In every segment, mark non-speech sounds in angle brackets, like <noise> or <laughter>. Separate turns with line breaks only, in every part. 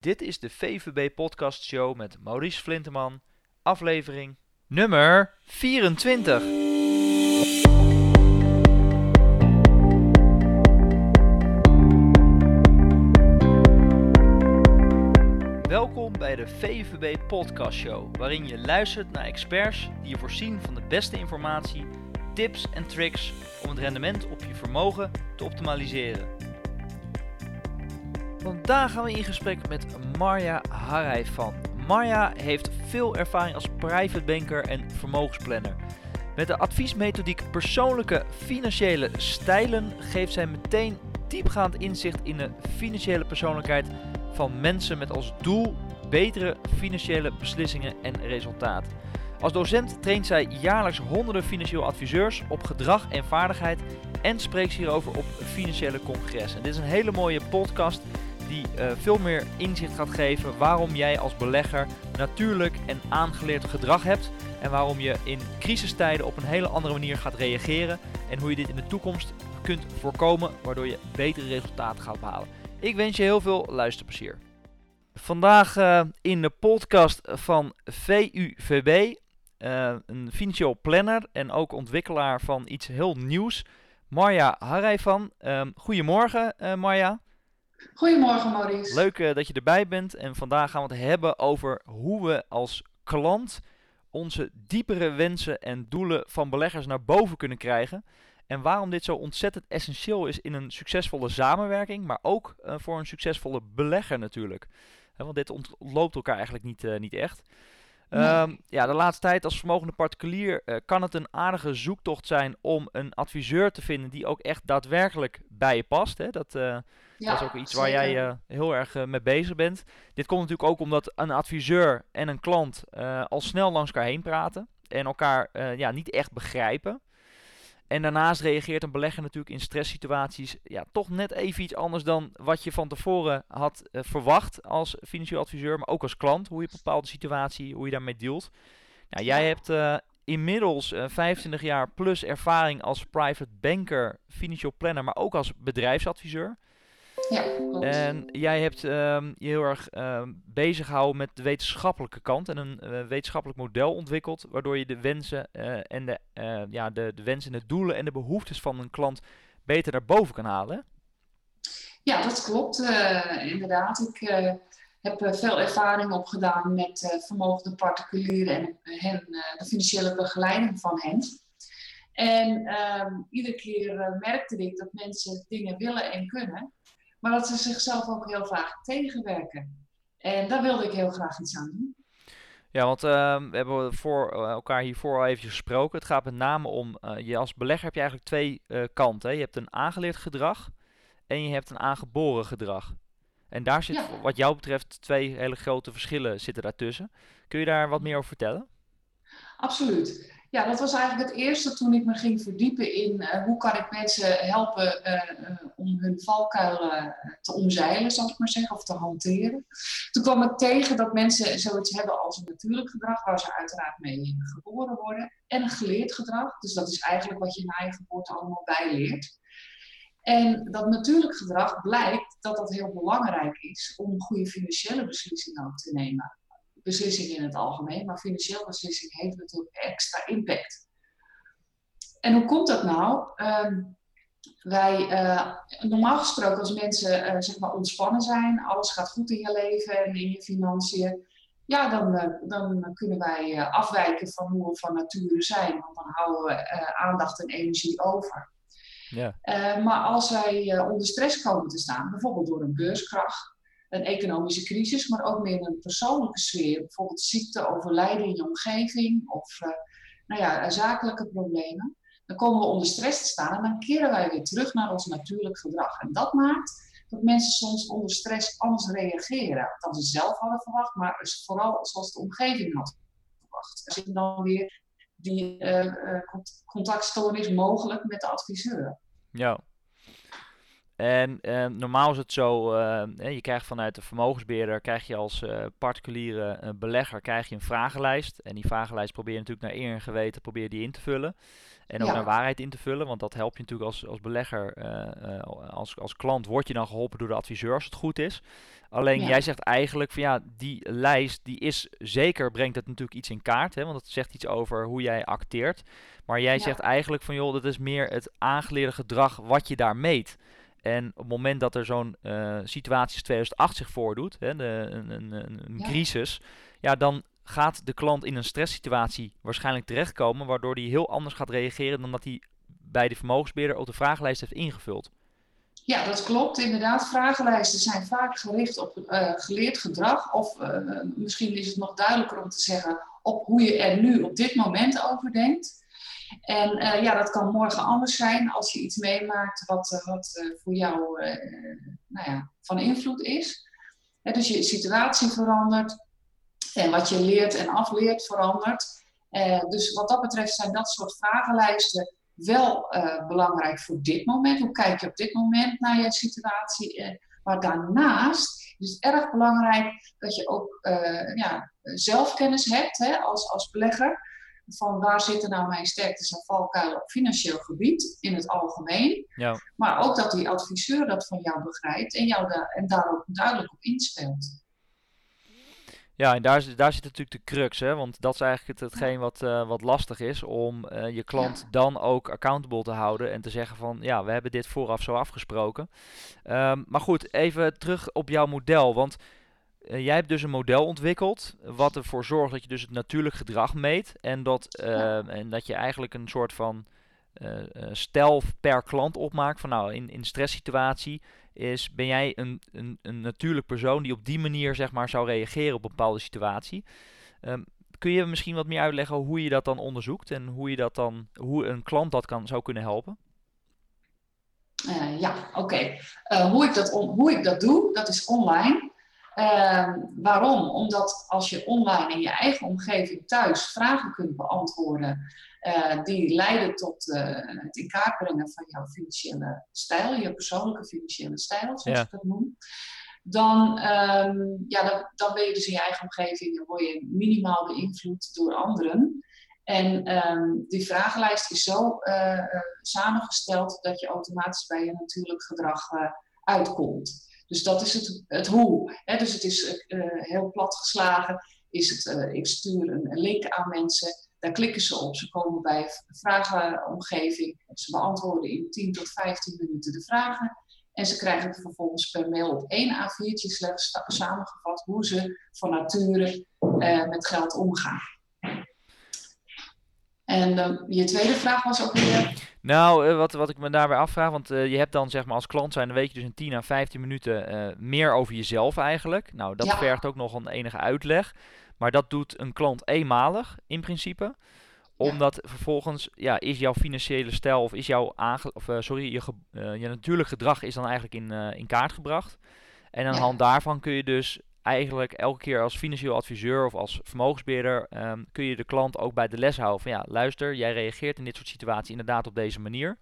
Dit is de VVB Podcast Show met Maurice Flinteman, aflevering nummer 24. Welkom bij de VVB Podcast Show, waarin je luistert naar experts die je voorzien van de beste informatie, tips en tricks om het rendement op je vermogen te optimaliseren. Vandaag gaan we in gesprek met Marja Harijfan. Marja heeft veel ervaring als private banker en vermogensplanner. Met de adviesmethodiek persoonlijke financiële stijlen geeft zij meteen diepgaand inzicht in de financiële persoonlijkheid van mensen met als doel betere financiële beslissingen en resultaat. Als docent traint zij jaarlijks honderden financieel adviseurs op gedrag en vaardigheid en spreekt hierover op financiële congressen. Dit is een hele mooie podcast die uh, veel meer inzicht gaat geven waarom jij als belegger natuurlijk en aangeleerd gedrag hebt en waarom je in crisistijden op een hele andere manier gaat reageren en hoe je dit in de toekomst kunt voorkomen waardoor je betere resultaten gaat behalen. Ik wens je heel veel luisterplezier. Vandaag uh, in de podcast van VUVB, uh, een financieel planner en ook ontwikkelaar van iets heel nieuws, Marja Harijvan. Uh, goedemorgen uh, Marja.
Goedemorgen Maurice.
Leuk uh, dat je erbij bent en vandaag gaan we het hebben over hoe we als klant onze diepere wensen en doelen van beleggers naar boven kunnen krijgen. En waarom dit zo ontzettend essentieel is in een succesvolle samenwerking, maar ook uh, voor een succesvolle belegger natuurlijk. Want dit ontloopt elkaar eigenlijk niet, uh, niet echt. Nee. Um, ja, de laatste tijd als vermogende particulier uh, kan het een aardige zoektocht zijn om een adviseur te vinden die ook echt daadwerkelijk bij je past. Hè? Dat, ja, dat is ook iets waar zeker. jij heel erg mee bezig bent. Dit komt natuurlijk ook omdat een adviseur en een klant al snel langs elkaar heen praten en elkaar ja, niet echt begrijpen. En daarnaast reageert een belegger natuurlijk in stresssituaties ja, toch net even iets anders dan wat je van tevoren had uh, verwacht als financieel adviseur, maar ook als klant, hoe je een bepaalde situatie, hoe je daarmee dealt. Nou, jij hebt uh, inmiddels uh, 25 jaar plus ervaring als private banker, financial planner, maar ook als bedrijfsadviseur.
Ja, klopt.
En jij hebt um, je heel erg um, bezig gehouden met de wetenschappelijke kant en een uh, wetenschappelijk model ontwikkeld, waardoor je de wensen uh, en de, uh, ja, de, de wensen en de doelen en de behoeftes van een klant beter naar boven kan halen.
Ja, dat klopt eh, inderdaad. Ik heb veel ervaring opgedaan met vermogende particulieren en hen, de financiële begeleiding van hen. En um, iedere keer merkte ik dat mensen dingen willen en kunnen maar dat ze zichzelf ook heel vaak tegenwerken. En daar wilde ik heel graag iets aan doen.
Ja, want uh, we hebben voor uh, elkaar hiervoor al even gesproken. Het gaat met name om, uh, je als belegger heb je eigenlijk twee uh, kanten. Hè? Je hebt een aangeleerd gedrag en je hebt een aangeboren gedrag. En daar zit ja. wat jou betreft twee hele grote verschillen zitten daartussen. Kun je daar wat meer over vertellen?
Absoluut. Ja, dat was eigenlijk het eerste toen ik me ging verdiepen in uh, hoe kan ik mensen helpen uh, om hun valkuilen te omzeilen, zal ik maar zeggen, of te hanteren. Toen kwam ik tegen dat mensen zoiets hebben als een natuurlijk gedrag, waar ze uiteraard mee geboren worden, en een geleerd gedrag. Dus dat is eigenlijk wat je na je geboorte allemaal bijleert. En dat natuurlijk gedrag blijkt dat dat heel belangrijk is om goede financiële beslissingen te nemen beslissingen in het algemeen, maar financiële beslissing heeft natuurlijk extra impact. En hoe komt dat nou? Uh, wij, uh, normaal gesproken als mensen uh, zeg maar ontspannen zijn, alles gaat goed in je leven en in je financiën, ja, dan, uh, dan kunnen wij afwijken van hoe we van nature zijn, want dan houden we aandacht en energie over.
Ja.
maar als wij onder stress komen te staan, bijvoorbeeld door een beurskracht, een economische crisis, maar ook meer een persoonlijke sfeer. Bijvoorbeeld ziekte, overlijden in je omgeving of uh, nou ja, zakelijke problemen. Dan komen we onder stress te staan en dan keren wij weer terug naar ons natuurlijk gedrag. En dat maakt dat mensen soms onder stress anders reageren dan ze zelf hadden verwacht, maar vooral zoals de omgeving had verwacht. Er zit dan weer die uh, contactstoornis mogelijk met de adviseur.
Ja, En normaal is het zo, je krijgt vanuit de vermogensbeheerder, krijg je als particuliere belegger, krijg je een vragenlijst. En die vragenlijst probeer je natuurlijk naar eer en geweten, probeer die in te vullen. En ook naar waarheid in te vullen, want dat helpt je natuurlijk als, als belegger, als, als klant word je dan geholpen door de adviseur als het goed is. Alleen jij zegt eigenlijk van ja, die lijst die is zeker, brengt het natuurlijk iets in kaart. Hè, want het zegt iets over hoe jij acteert. Maar jij zegt eigenlijk van joh, dat is meer het aangeleerde gedrag wat je daar meet. En op het moment dat er zo'n uh, situatie als 2008 zich voordoet, hè, de, een, een, een, crisis, ja, dan gaat de klant in een stresssituatie waarschijnlijk terechtkomen, waardoor hij heel anders gaat reageren dan dat hij bij de vermogensbeheerder op de vragenlijst heeft ingevuld.
Ja, dat klopt. Inderdaad, vragenlijsten zijn vaak gericht op uh, geleerd gedrag. Of uh, misschien is het nog duidelijker om te zeggen op hoe je er nu op dit moment over denkt. En uh, ja, dat kan morgen anders zijn als je iets meemaakt wat, wat voor jou nou ja, van invloed is. dus je situatie verandert en wat je leert en afleert verandert. dus wat dat betreft zijn dat soort vragenlijsten wel belangrijk voor dit moment. Hoe kijk je op dit moment naar je situatie? Maar daarnaast is het erg belangrijk dat je ook uh, ja, zelfkennis hebt hè, als, als belegger. Van waar zitten nou mijn sterktes en valkuilen op financieel gebied in het algemeen. Ja. Maar ook dat die adviseur dat van jou begrijpt en, jou daar en daar ook duidelijk op inspeelt.
Ja, en daar, daar zit natuurlijk de crux, hè? want dat is eigenlijk het, hetgeen wat, uh, wat lastig is om uh, je klant dan ook accountable te houden en te zeggen van ja, we hebben dit vooraf zo afgesproken. Um, maar goed, even terug op jouw model, want uh, jij hebt dus een model ontwikkeld wat ervoor zorgt dat je dus het natuurlijk gedrag meet en dat, en dat je eigenlijk een soort van stel per klant opmaakt van nou in, in stresssituatie is, ben jij een, een, een natuurlijk persoon die op die manier zeg maar, zou reageren op een bepaalde situatie? Um, kun je misschien wat meer uitleggen hoe je dat dan onderzoekt en hoe, je dat dan, hoe een klant dat kan, zou kunnen helpen?
Uh, ja, oké. Uh, hoe, ik dat hoe ik dat doe, dat is online. Uh, waarom? Omdat als je online in je eigen omgeving thuis vragen kunt beantwoorden uh, die leiden tot uh, het in kaart brengen van jouw financiële stijl, je persoonlijke financiële stijl, zoals ja. ik dat noem. Dan, um, ja, dan, dan, ben je dus in je eigen omgeving, dan word je minimaal beïnvloed door anderen. En um, die vragenlijst is zo uh, samengesteld dat je automatisch bij je natuurlijk gedrag uitkomt. Dus dat is het, het hoe. Hè? Dus het is heel plat geslagen. Is het, ik stuur een link aan mensen daar klikken ze op. Ze komen bij een vragenomgeving. Ze beantwoorden in 10 tot 15 minuten de vragen. En ze krijgen vervolgens per mail op één A4'tje slechts samengevat hoe ze van nature uh, met geld omgaan. En uh, je tweede vraag was ook weer.
Nou, uh, wat, wat ik me daarbij afvraag, want je hebt dan zeg maar als klant zijn, dan weet je dus in 10 à 15 minuten meer over jezelf eigenlijk. Nou, dat vergt ook nog een enige uitleg. Maar dat doet een klant eenmalig in principe omdat vervolgens ja, is jouw financiële stijl of is jouw aange of, sorry, je, je natuurlijk gedrag is dan eigenlijk in, in kaart gebracht. En aan de hand daarvan kun je dus eigenlijk elke keer als financieel adviseur of als vermogensbeheerder um, kun je de klant ook bij de les houden van ja, luister, jij reageert in dit soort situaties inderdaad op deze manier.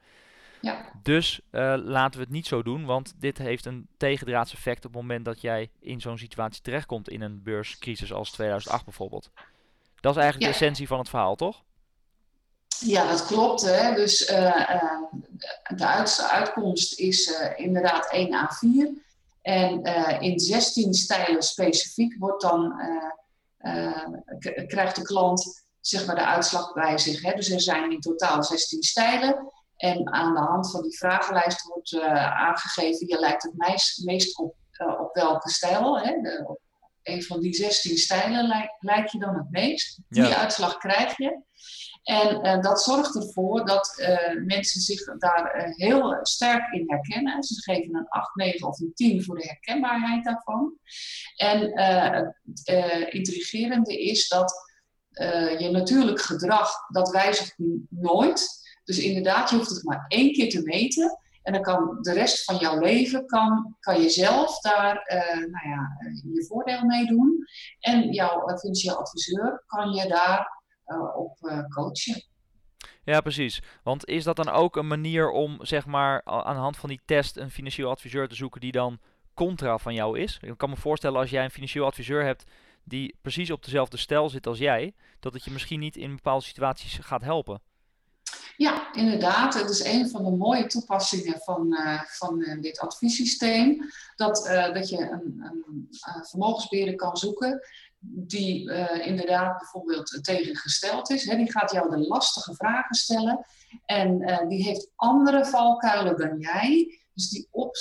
Ja. Dus laten we het niet zo doen, want dit heeft een tegendraads effect op het moment dat jij in zo'n situatie terechtkomt in een beurscrisis als 2008 bijvoorbeeld. Dat is eigenlijk de essentie van het verhaal, toch?
Ja, dat klopt. Hè. Dus uh, de uitkomst is inderdaad 1 A4. En in 16 stijlen specifiek wordt dan, krijgt de klant zeg maar, de uitslag bij zich. Hè. Dus er zijn in totaal 16 stijlen. En aan de hand van die vragenlijst wordt aangegeven, je lijkt het meest, meest op, op welke stijl. Hè. De, op een van die 16 stijlen lijkt, lijkt je dan het meest. Die uitslag krijg je. En uh, dat zorgt ervoor dat uh, mensen zich daar uh, heel sterk in herkennen. Ze geven een 8, 9 of een 10 voor de herkenbaarheid daarvan. En het intrigerende is dat je natuurlijk gedrag, dat wijzigt nooit. Dus inderdaad, je hoeft het maar één keer te meten. En dan kan de rest van jouw leven, kan, kan je zelf daar nou ja, je voordeel mee doen. En jouw financieel adviseur kan je daar op uh, coachen.
Ja, precies. Want is dat dan ook een manier om, zeg maar, aan de hand van die test een financieel adviseur te zoeken die dan contra van jou is? Ik kan me voorstellen als jij een financieel adviseur hebt die precies op dezelfde stijl zit als jij, dat het je misschien niet in bepaalde situaties gaat helpen.
Ja, inderdaad. Het is een van de mooie toepassingen van, uh, van uh, dit adviessysteem. Dat, uh, dat je een, een vermogensbeheerder kan zoeken die inderdaad bijvoorbeeld tegengesteld is. Hè, die gaat jou de lastige vragen stellen en die heeft andere valkuilen dan jij. Dus die, op,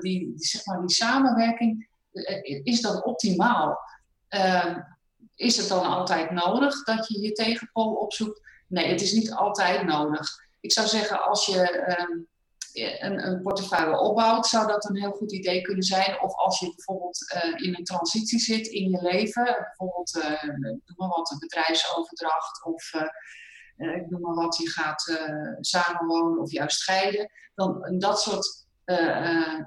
die, die, zeg maar, die samenwerking, is dat optimaal? Ehm, is het dan altijd nodig dat je je tegenpool opzoekt? Nee, het is niet altijd nodig. Ik zou zeggen, als je ehm, een, een, portefeuille opbouwt, zou dat een heel goed idee kunnen zijn. Of als je bijvoorbeeld uh, in een transitie zit in je leven, bijvoorbeeld, uh, noem maar wat, een bedrijfsoverdracht of uh, ik noem maar wat, je gaat samenwonen of juist scheiden. Dan dat soort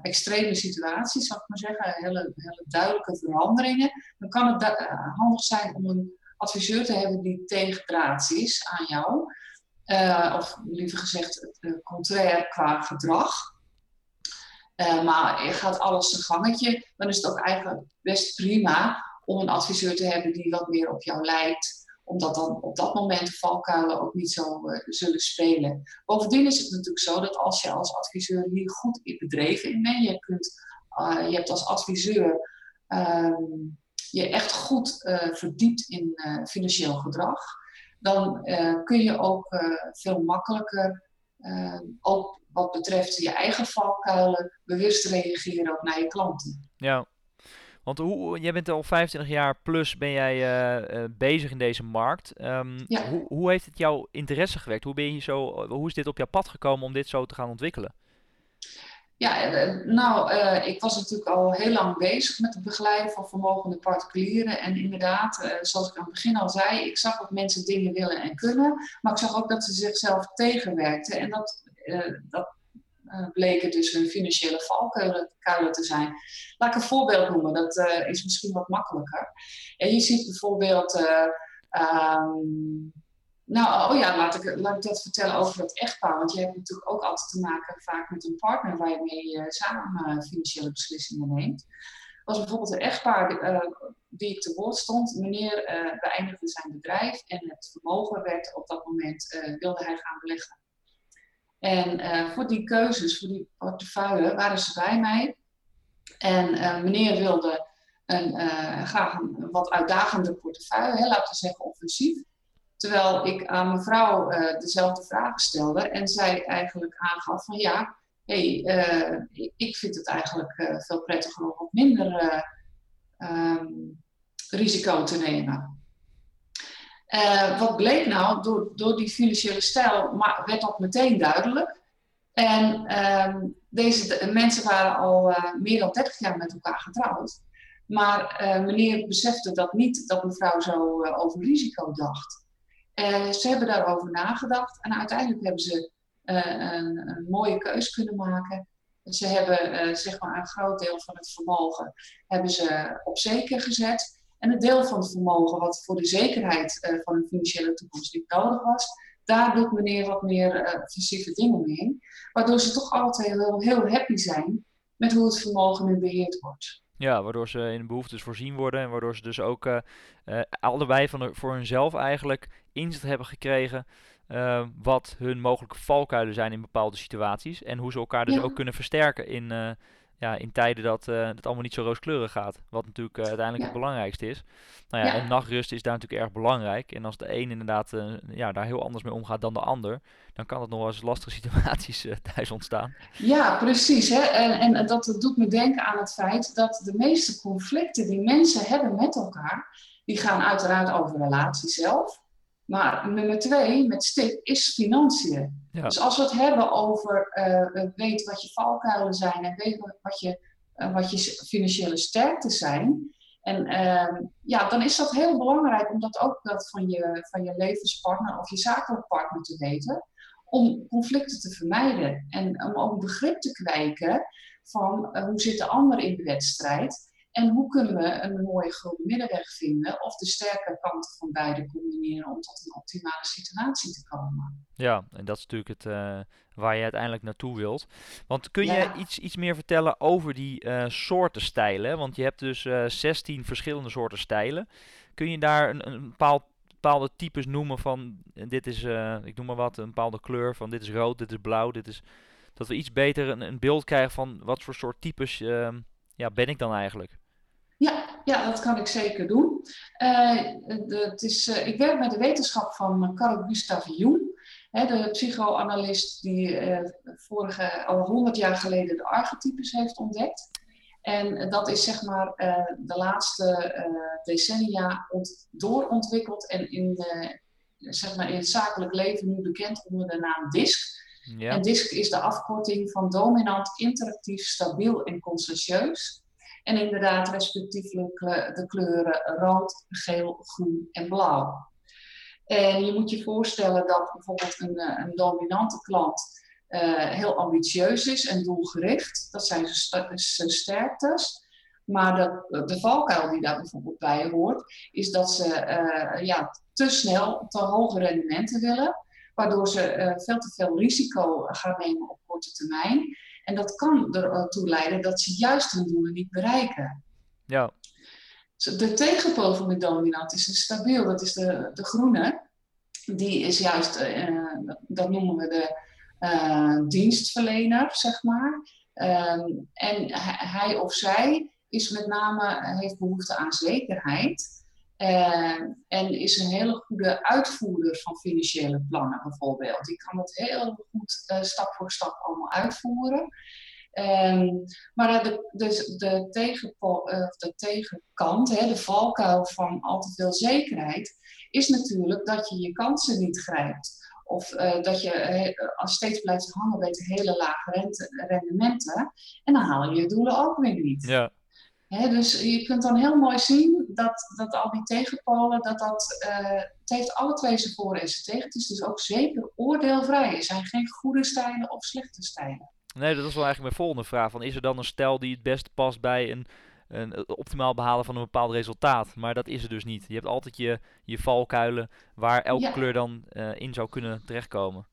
extreme situaties, zou ik maar zeggen, hele, hele duidelijke veranderingen, dan kan het handig zijn om een adviseur te hebben die tegendraads is aan jou. Uh, of liever gezegd, uh, contrair qua gedrag. Uh, maar gaat alles zijn gangetje, dan is het ook eigenlijk best prima om een adviseur te hebben die wat meer op jou lijkt. Omdat dan op dat moment de valkuilen ook niet zo zullen spelen. Bovendien is het natuurlijk zo dat als je als adviseur hier goed in bedreven in bent, je, kunt, je hebt als adviseur ehm, je echt goed uh, verdiept in uh, financieel gedrag, dan uh, kun je ook veel makkelijker, ook wat betreft je eigen valkuilen, bewust reageren ook naar je klanten.
Ja, want hoe, jij bent al 25 jaar plus ben jij bezig in deze markt. Um, ja. hoe, hoe heeft het jouw interesse gewekt? Hoe, ben je zo, hoe is dit op jouw pad gekomen om dit zo te gaan ontwikkelen?
Ja, eh, nou, uh, ik was natuurlijk al heel lang bezig met het begeleiden van vermogende particulieren. En inderdaad, uh, zoals ik aan het begin al zei, ik zag dat mensen dingen willen en kunnen. Maar ik zag ook dat ze zichzelf tegenwerkten. En dat, dat bleken dus hun financiële valkuilen te zijn. Laat ik een voorbeeld noemen, dat is misschien wat makkelijker. En je ziet bijvoorbeeld. Um, nou, oh ja, laat ik, dat vertellen over dat echtpaar. Want je hebt natuurlijk ook altijd te maken vaak met een partner waar je mee uh, samen uh, financiële beslissingen neemt. was bijvoorbeeld een echtpaar uh, die ik te woord stond. Meneer beëindigde zijn bedrijf en het vermogen werd op dat moment, wilde hij gaan beleggen. En voor die keuzes, voor die portefeuille, waren ze bij mij. En meneer wilde een, graag een wat uitdagende portefeuille, laten we zeggen offensief. Terwijl ik aan mevrouw uh, dezelfde vragen stelde en zij eigenlijk aangaf van ja, hey, uh, ik vind het eigenlijk uh, veel prettiger om wat minder um, risico te nemen. wat bleek nou, door, door die financiële stijl maar werd dat meteen duidelijk. En um, deze mensen waren al meer dan 30 jaar met elkaar getrouwd. Maar meneer besefte dat niet, dat mevrouw zo over risico dacht. Uh, ze hebben daarover nagedacht en uiteindelijk hebben ze uh, een, een, mooie keus kunnen maken. Ze hebben uh, zeg maar een groot deel van het vermogen hebben ze op zeker gezet. En het deel van het vermogen wat voor de zekerheid van hun financiële toekomst niet nodig was, daar doet meneer wat meer offensieve dingen mee. Waardoor ze toch altijd heel, heel happy zijn met hoe het vermogen nu beheerd wordt.
Ja, waardoor ze in behoeftes voorzien worden en waardoor ze dus ook uh, uh, allebei van de, voor hunzelf eigenlijk inzicht hebben gekregen uh, wat hun mogelijke valkuilen zijn in bepaalde situaties en hoe ze elkaar dus ook kunnen versterken in, ja, in tijden dat het allemaal niet zo rooskleurig gaat. Wat natuurlijk uiteindelijk het belangrijkste is. Nou ja, en nachtrust is daar natuurlijk erg belangrijk. En als de een inderdaad ja, daar heel anders mee omgaat dan de ander, dan kan het nog wel eens lastige <laughs> situaties uh, thuis ontstaan.
Ja, precies. Hè? En, en dat doet me denken aan het feit dat de meeste conflicten die mensen hebben met elkaar, die gaan uiteraard over relatie zelf. Maar nummer twee, met stip, is financiën. Ja. Dus als we het hebben over uh, weet wat je valkuilen zijn en weet wat je, uh, wat je financiële sterkte zijn. En uh, ja, dan is dat heel belangrijk om dat ook dat van je, van je levenspartner of je zakelijke partner te weten om conflicten te vermijden en om ook begrip te kwijken van uh, hoe zit de ander in de wedstrijd. En hoe kunnen we een mooie gulden middenweg vinden of de sterke kanten van beide combineren om tot een optimale situatie te komen?
Ja, en dat is natuurlijk het, uh, waar je uiteindelijk naartoe wilt. Want kun je iets, iets meer vertellen over die uh, soorten stijlen? Want je hebt dus uh, eh, 16 verschillende soorten stijlen. Kun je daar een, een bepaald bepaalde types noemen van dit is, ik noem maar wat, een bepaalde kleur van dit is rood, dit is blauw, dit is dat we iets beter een, een beeld krijgen van wat voor soort types uh, ja, ben ik dan eigenlijk?
Ja, ja, dat kan ik zeker doen. Het is, uh, ik werk met de wetenschap van Carl Gustav Jung, hè, de psychoanalist die vorige, al honderd jaar geleden de archetypes heeft ontdekt. En dat is zeg maar de laatste decennia ont, doorontwikkeld en in, zeg maar in het zakelijk leven nu bekend onder de naam DISC. Ja. En DISC is de afkorting van dominant, interactief, stabiel en conscientieus. En inderdaad respectievelijk de kleuren rood, geel, groen en blauw. En je moet je voorstellen dat bijvoorbeeld een, eh, een dominante klant uh, heel ambitieus is en doelgericht. Dat zijn zijn sterktes. Maar dat, de valkuil die daar bijvoorbeeld bij hoort, is dat ze ja, te snel te hoge rendementen willen waardoor ze veel te veel risico gaan nemen op korte termijn. En dat kan ertoe leiden dat ze juist hun doelen niet bereiken.
Ja.
De tegenpool van de dominant is een stabiel, dat is de, de groene. Die is juist, uh, dat noemen we de uh, dienstverlener, zeg maar. Um, en hij of zij is met name, heeft behoefte aan zekerheid. Uh, en is een hele goede uitvoerder van financiële plannen bijvoorbeeld. Die kan dat heel goed uh, stap voor stap allemaal uitvoeren. Um, maar de, de, uh, de tegenkant, hè, de valkuil van al te veel zekerheid, is natuurlijk dat je je kansen niet grijpt. Of dat je steeds blijft hangen bij de hele lage rente, rendementen. En dan haal je je doelen ook weer niet.
Ja
dus je kunt dan heel mooi zien dat, dat al die tegenpolen, dat dat, uh, het heeft alle twee zijn voor en zijn tegen. Het is dus ook zeker oordeelvrij. Er zijn geen goede stijlen of slechte stijlen.
Nee, dat is wel eigenlijk mijn volgende vraag. Van, is er dan een stijl die het beste past bij een, een optimaal behalen van een bepaald resultaat? Maar dat is er dus niet. Je hebt altijd je, je valkuilen waar elke kleur dan uh, in zou kunnen terechtkomen.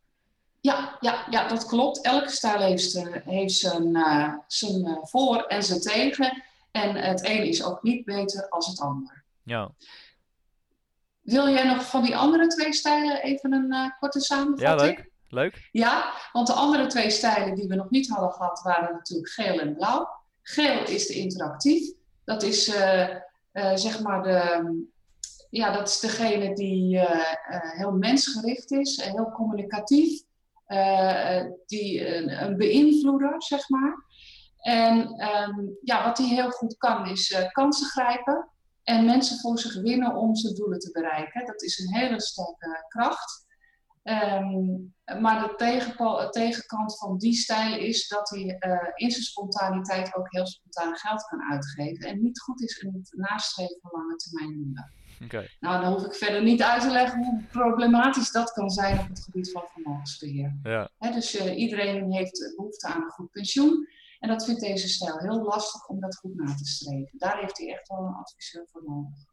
Ja, ja, ja, dat klopt. Elke stijl heeft, uh, heeft zijn, uh, zijn voor en zijn tegen. En het ene is ook niet beter als het ander.
Ja.
Wil jij nog van die andere twee stijlen even een uh, korte samenvatting?
Ja, leuk. Leuk.
Ja, want de andere twee stijlen die we nog niet hadden gehad waren natuurlijk geel en blauw. Geel is de interactief. Dat is uh, uh, zeg maar de, ja, dat is degene die heel mensgericht is, heel communicatief, die een beïnvloeder, zeg maar. En ehm, ja, wat hij heel goed kan, is uh, kansen grijpen en mensen voor zich winnen om zijn doelen te bereiken. Dat is een hele sterke kracht. Um, maar de tegenkant van die stijl is dat hij uh, in zijn spontaniteit ook heel spontaan geld kan uitgeven. En niet goed is in het nastreven van lange termijn doelen.
Okay.
Nou, dan hoef ik verder niet uit te leggen hoe problematisch dat kan zijn op het gebied van vermogensbeheer.
Ja.
dus uh, iedereen heeft behoefte aan een goed pensioen. En dat vindt deze stijl heel lastig om dat goed na te streven. Daar heeft hij echt wel een adviseur voor nodig.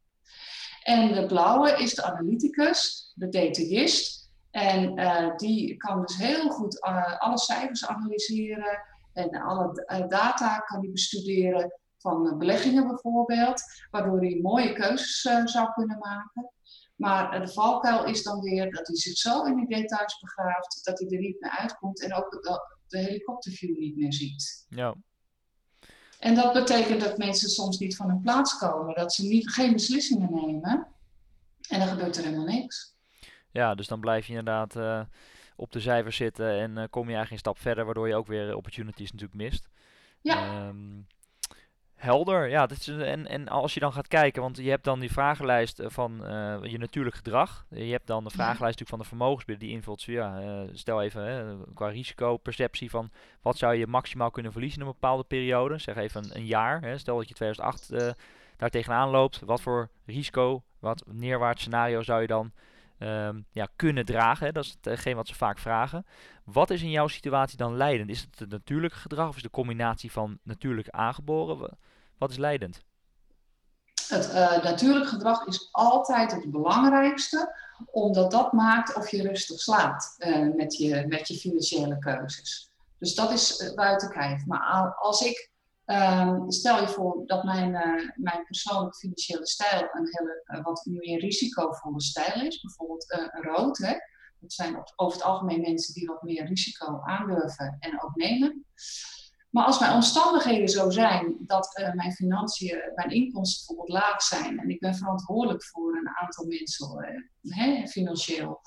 En de blauwe is de analyticus, de detailist. En uh, die kan dus heel goed uh, alle cijfers analyseren en alle uh, data kan hij bestuderen van beleggingen bijvoorbeeld, waardoor hij mooie keuzes zou kunnen maken. Maar de valkuil is dan weer dat hij zich zo in die details begraaft dat hij er niet meer uitkomt en ook de helikopterview niet meer ziet.
Ja.
En dat betekent dat mensen soms niet van hun plaats komen, dat ze niet, geen beslissingen nemen en dan gebeurt er helemaal niks.
Ja, dus dan blijf je inderdaad uh, op de cijfers zitten en uh, kom je eigenlijk een stap verder, waardoor je ook weer opportunities natuurlijk mist.
Ja.
Um, Helder, ja. Dat is, en, en als je dan gaat kijken, want je hebt dan die vragenlijst eh, van uh, je natuurlijk gedrag. Je hebt dan de vragenlijst natuurlijk van de vermogensbeheer die invult. Ja, uh, stel even qua risicoperceptie van wat zou je maximaal kunnen verliezen in een bepaalde periode. Zeg even een, een jaar. Hè. Stel dat je 2008 uh, daar tegenaan loopt. Wat voor risico, wat neerwaarts scenario zou je dan um, ja, kunnen dragen? Dat is hetgeen wat ze vaak vragen. Wat is in jouw situatie dan leidend? Is het het natuurlijke gedrag of is de combinatie van natuurlijk aangeboren? Wat is leidend?
Het natuurlijk gedrag is altijd het belangrijkste, omdat dat maakt of je rustig slaapt met, je, met je financiële keuzes. Dus dat is buiten kijf. Maar als ik Ehm, stel je voor dat mijn, uh, mijn persoonlijke financiële stijl een hele, uh, wat meer risicovolle stijl is, bijvoorbeeld uh, rood. Hè? Dat zijn over het algemeen mensen die wat meer risico aandurven en ook nemen. Maar als mijn omstandigheden zo zijn dat mijn financiën, mijn inkomsten bijvoorbeeld laag zijn en ik ben verantwoordelijk voor een aantal mensen hè, financieel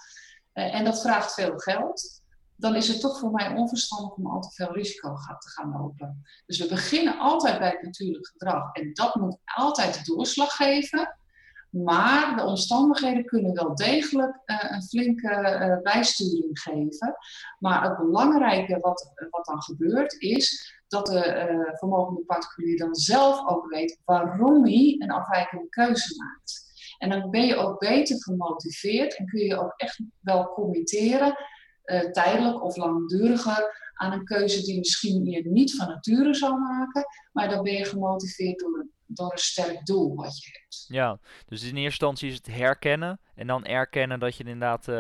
en dat vraagt veel geld, dan is het toch voor mij onverstandig om al te veel risico te gaan lopen. Dus we beginnen altijd bij het natuurlijk gedrag. En dat moet altijd de doorslag geven. Maar de omstandigheden kunnen wel degelijk uh, een flinke uh, bijsturing geven. Maar het belangrijke wat, wat dan gebeurt is dat de uh, vermogende particulier dan zelf ook weet waarom hij een afwijkende keuze maakt. En dan ben je ook beter gemotiveerd en kun je ook echt wel committeren uh, tijdelijk of langduriger aan een keuze die misschien je niet van nature zou maken, maar dan ben je gemotiveerd door, door een sterk doel wat je hebt.
Ja, dus in eerste instantie is het herkennen en dan erkennen dat je inderdaad uh,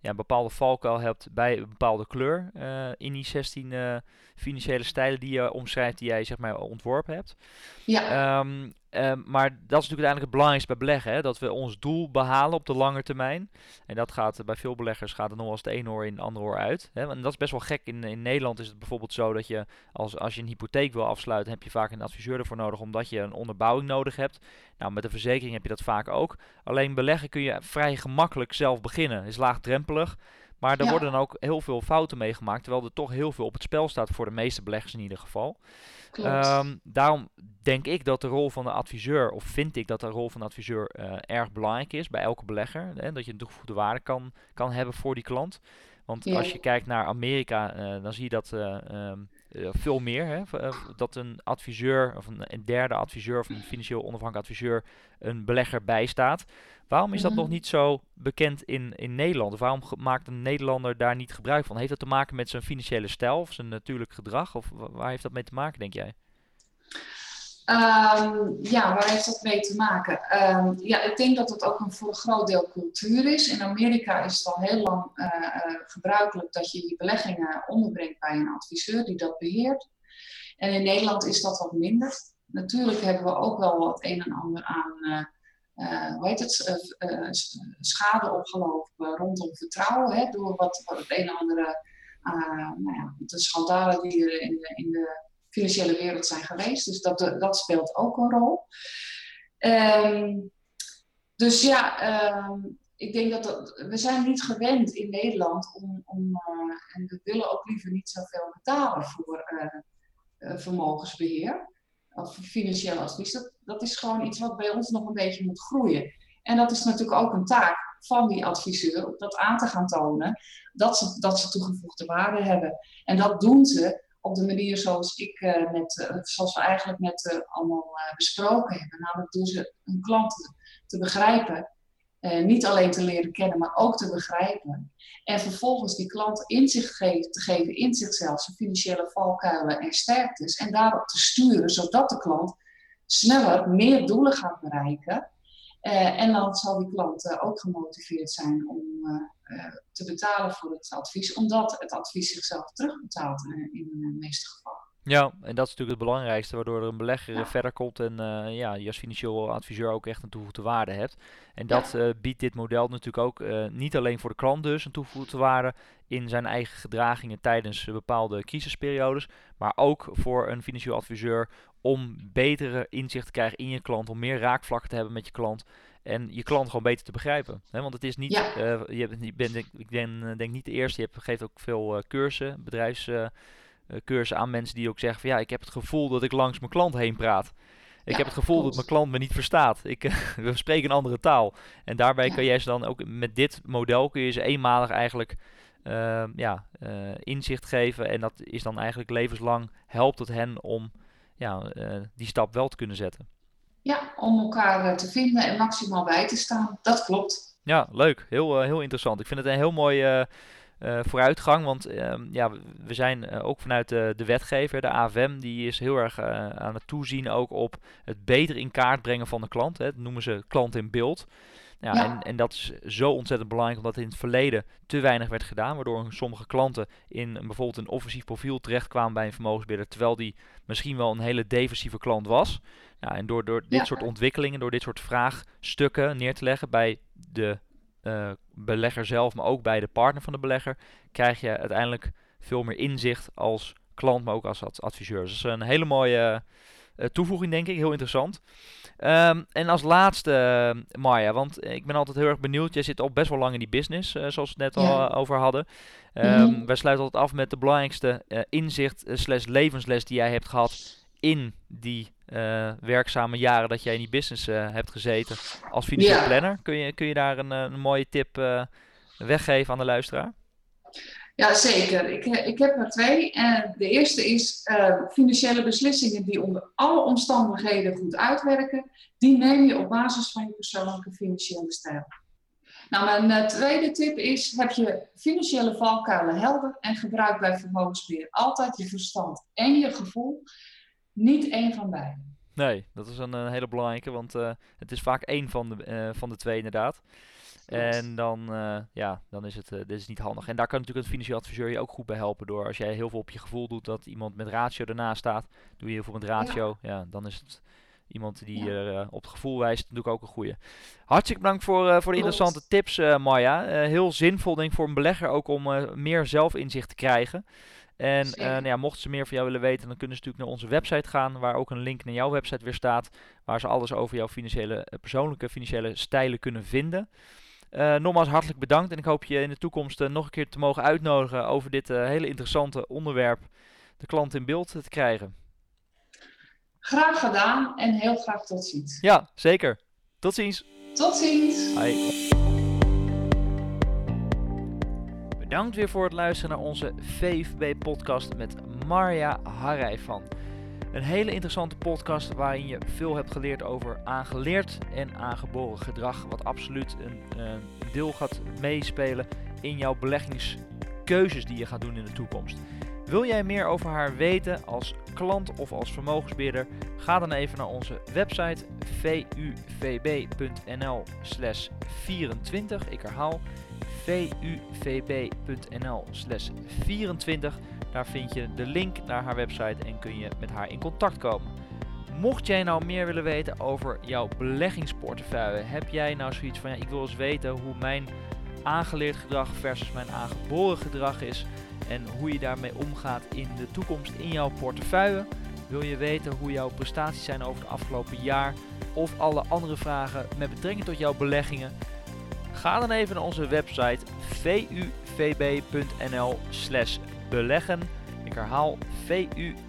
ja, een bepaalde valkuil hebt bij een bepaalde kleur uh, in die 16 financiële stijlen die je omschrijft, die jij zeg maar ontworpen hebt. Ja. Um, Ehm, maar dat is natuurlijk uiteindelijk het belangrijkste bij beleggen. Hè? Dat we ons doel behalen op de lange termijn. En dat gaat bij veel beleggers gaat het nog als het ene oor in het andere oor uit. Hè? En dat is best wel gek. In, in Nederland is het bijvoorbeeld zo dat je als, als je een hypotheek wil afsluiten, heb je vaak een adviseur ervoor nodig, omdat je een onderbouwing nodig hebt. Nou, met een verzekering heb je dat vaak ook. Alleen beleggen kun je vrij gemakkelijk zelf beginnen. Is laagdrempelig. Maar er worden dan ook heel veel fouten meegemaakt, terwijl er toch heel veel op het spel staat voor de meeste beleggers in ieder geval. Um, daarom denk ik dat de rol van de adviseur, of vind ik dat de rol van de adviseur uh, erg belangrijk is bij elke belegger. Hè, dat je een toegevoegde waarde kan, kan hebben voor die klant. Want als je kijkt naar Amerika, uh, dan zie je dat uh, um, veel meer. Hè, dat een adviseur, of een, een, derde adviseur, of een financieel onafhankelijk adviseur, een belegger bijstaat. Waarom is dat nog mhm. niet zo bekend in, in Nederland? Of waarom maakt een Nederlander daar niet gebruik van? Heeft dat te maken met zijn financiële stijl of zijn natuurlijk gedrag? Of waar heeft dat mee te maken, denk jij?
Um, ja, waar heeft dat mee te maken? Um, ja, ik denk dat het ook een, voor een groot deel cultuur is. In Amerika is het al heel lang uh, uh, gebruikelijk dat je je beleggingen onderbrengt bij een adviseur die dat beheert. En in Nederland is dat wat minder. Natuurlijk hebben we ook wel wat een en ander aan uh, hoe heet het, schade opgelopen rondom vertrouwen. Hè, door wat, wat het een en andere, nou ja, de schandalen die er in de, in de, financiële wereld zijn geweest. Dus dat, dat speelt ook een rol. Um, dus ja, um, ik denk dat, dat, we zijn niet gewend in Nederland om, om en we willen ook liever niet zoveel betalen voor vermogensbeheer of financieel advies, dat, dat is gewoon iets wat bij ons nog een beetje moet groeien. En dat is natuurlijk ook een taak van die adviseur om dat aan te gaan tonen, dat ze, dat ze toegevoegde waarde hebben. En dat doen ze op de manier zoals, ik, uh, net, uh, zoals we eigenlijk net uh, allemaal besproken hebben. Namelijk door ze hun klanten te begrijpen niet alleen te leren kennen, maar ook te begrijpen. En vervolgens die klant inzicht te geven in zichzelf, zijn financiële valkuilen en sterktes. En daarop te sturen, zodat de klant sneller meer doelen gaat bereiken. En dan zal die klant ook gemotiveerd zijn om te betalen voor het advies, omdat het advies zichzelf terugbetaalt in de meeste gevallen.
Ja, en dat is natuurlijk het belangrijkste, waardoor er een belegger verder komt en uh, ja, je als financieel adviseur ook echt een toegevoegde waarde hebt. En dat uh, biedt dit model natuurlijk ook uh, niet alleen voor de klant dus een toegevoegde waarde in zijn eigen gedragingen tijdens bepaalde crisisperiodes, maar ook voor een financieel adviseur om betere inzicht te krijgen in je klant, om meer raakvlakken te hebben met je klant en je klant gewoon beter te begrijpen. Want het is niet, ja. je, bent, je bent, ik ben, denk niet de eerste, je hebt, geeft ook veel cursussen, uh, cursus aan mensen die ook zeggen van ja, ik heb het gevoel dat ik langs mijn klant heen praat. Ik heb het gevoel dat mijn klant me niet verstaat. Ik, <laughs> we spreken een andere taal. En daarbij ja. kan jij ze dan ook met dit model kun je ze eenmalig eigenlijk ja, inzicht geven. En dat is dan eigenlijk levenslang helpt het hen om ja, die stap wel te kunnen zetten.
Ja, om elkaar te vinden en maximaal bij te staan. Dat klopt.
Ja, leuk. Heel, heel interessant. Ik vind het een heel mooi vooruitgang. Want ehm, ja, we zijn ook vanuit de, de wetgever, de AFM, die is heel erg aan het toezien ook op het beter in kaart brengen van de klant. Hè. Dat noemen ze klant in beeld. Ja, En, en dat is zo ontzettend belangrijk, omdat in het verleden te weinig werd gedaan, waardoor sommige klanten in bijvoorbeeld een offensief profiel terechtkwamen bij een vermogensbeheerder, terwijl die misschien wel een hele defensieve klant was. Ja, en door, door dit soort ontwikkelingen, door dit soort vraagstukken neer te leggen bij de uh, belegger zelf, maar ook bij de partner van de belegger, krijg je uiteindelijk veel meer inzicht als klant, maar ook als adviseur. Dus dat is een hele mooie uh, toevoeging, denk ik. Heel interessant. Um, en als laatste, uh, Marja, want ik ben altijd heel erg benieuwd. Jij zit al best wel lang in die business, uh, zoals we het net al over hadden. Um, mm -hmm. Wij sluiten altijd af met de belangrijkste inzicht slash levensles die jij hebt gehad in die werkzame jaren dat jij in die business hebt gezeten als financieel planner. Kun je, kun je daar een, een mooie tip weggeven aan de luisteraar?
Ja, zeker. Ik, eh, ik heb er twee. En de eerste is financiële beslissingen die onder alle omstandigheden goed uitwerken. Die neem je op basis van je persoonlijke financiële stijl. Nou, mijn tweede tip is: heb je financiële valkuilen helder en gebruik bij vermogensbeheer altijd je verstand en je gevoel, niet één van beide.
Nee, dat is een, een hele belangrijke, want uh, het is vaak één van de, van de twee inderdaad. En dan, uh, ja, dan is het uh, dit is niet handig. En daar kan natuurlijk een financieel adviseur je ook goed bij helpen. Door als jij heel veel op je gevoel doet dat iemand met ratio ernaast staat. Doe je heel veel met ratio. Ja, dan is het iemand die ja. er uh, op het gevoel wijst. natuurlijk ook een goede. Hartstikke bedankt voor, voor de interessante tips, Maya. heel zinvol denk ik voor een belegger ook om meer zelfinzicht te krijgen. En nou ja, mochten ze meer van jou willen weten, dan kunnen ze natuurlijk naar onze website gaan, waar ook een link naar jouw website weer staat, waar ze alles over jouw financiële, persoonlijke financiële stijlen kunnen vinden. Uh, nogmaals hartelijk bedankt en ik hoop je in de toekomst uh, nog een keer te mogen uitnodigen over dit hele interessante onderwerp, de klant in beeld te krijgen.
Graag gedaan en heel graag tot ziens.
Ja, zeker. Tot ziens.
Tot ziens.
Bedankt weer voor het luisteren naar onze VFB-podcast met Marja Harij van. Een hele interessante podcast waarin je veel hebt geleerd over aangeleerd en aangeboren gedrag. Wat absoluut een uh, deel gaat meespelen in jouw beleggingskeuzes die je gaat doen in de toekomst. Wil jij meer over haar weten als klant of als vermogensbeheerder? Ga dan even naar onze website vuvb.nl 24. Ik herhaal vuvb.nl 24. Daar vind je de link naar haar website en kun je met haar in contact komen. Mocht jij nou meer willen weten over jouw beleggingsportefeuille, heb jij nou zoiets van ja, ik wil eens weten hoe mijn aangeleerd gedrag versus mijn aangeboren gedrag is en hoe je daarmee omgaat in de toekomst in jouw portefeuille? Wil je weten hoe jouw prestaties zijn over het afgelopen jaar of alle andere vragen met betrekking tot jouw beleggingen? Ga dan even naar onze website vuvb.nl slash beleggen. Ik herhaal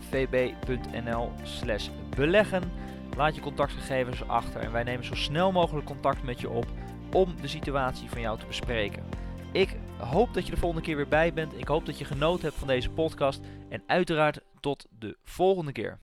vuvb.nl slash beleggen. Laat je contactgegevens achter en wij nemen zo snel mogelijk contact met je op om de situatie van jou te bespreken. Ik hoop dat je de volgende keer weer bij bent. Ik hoop dat je genoten hebt van deze podcast. En uiteraard tot de volgende keer.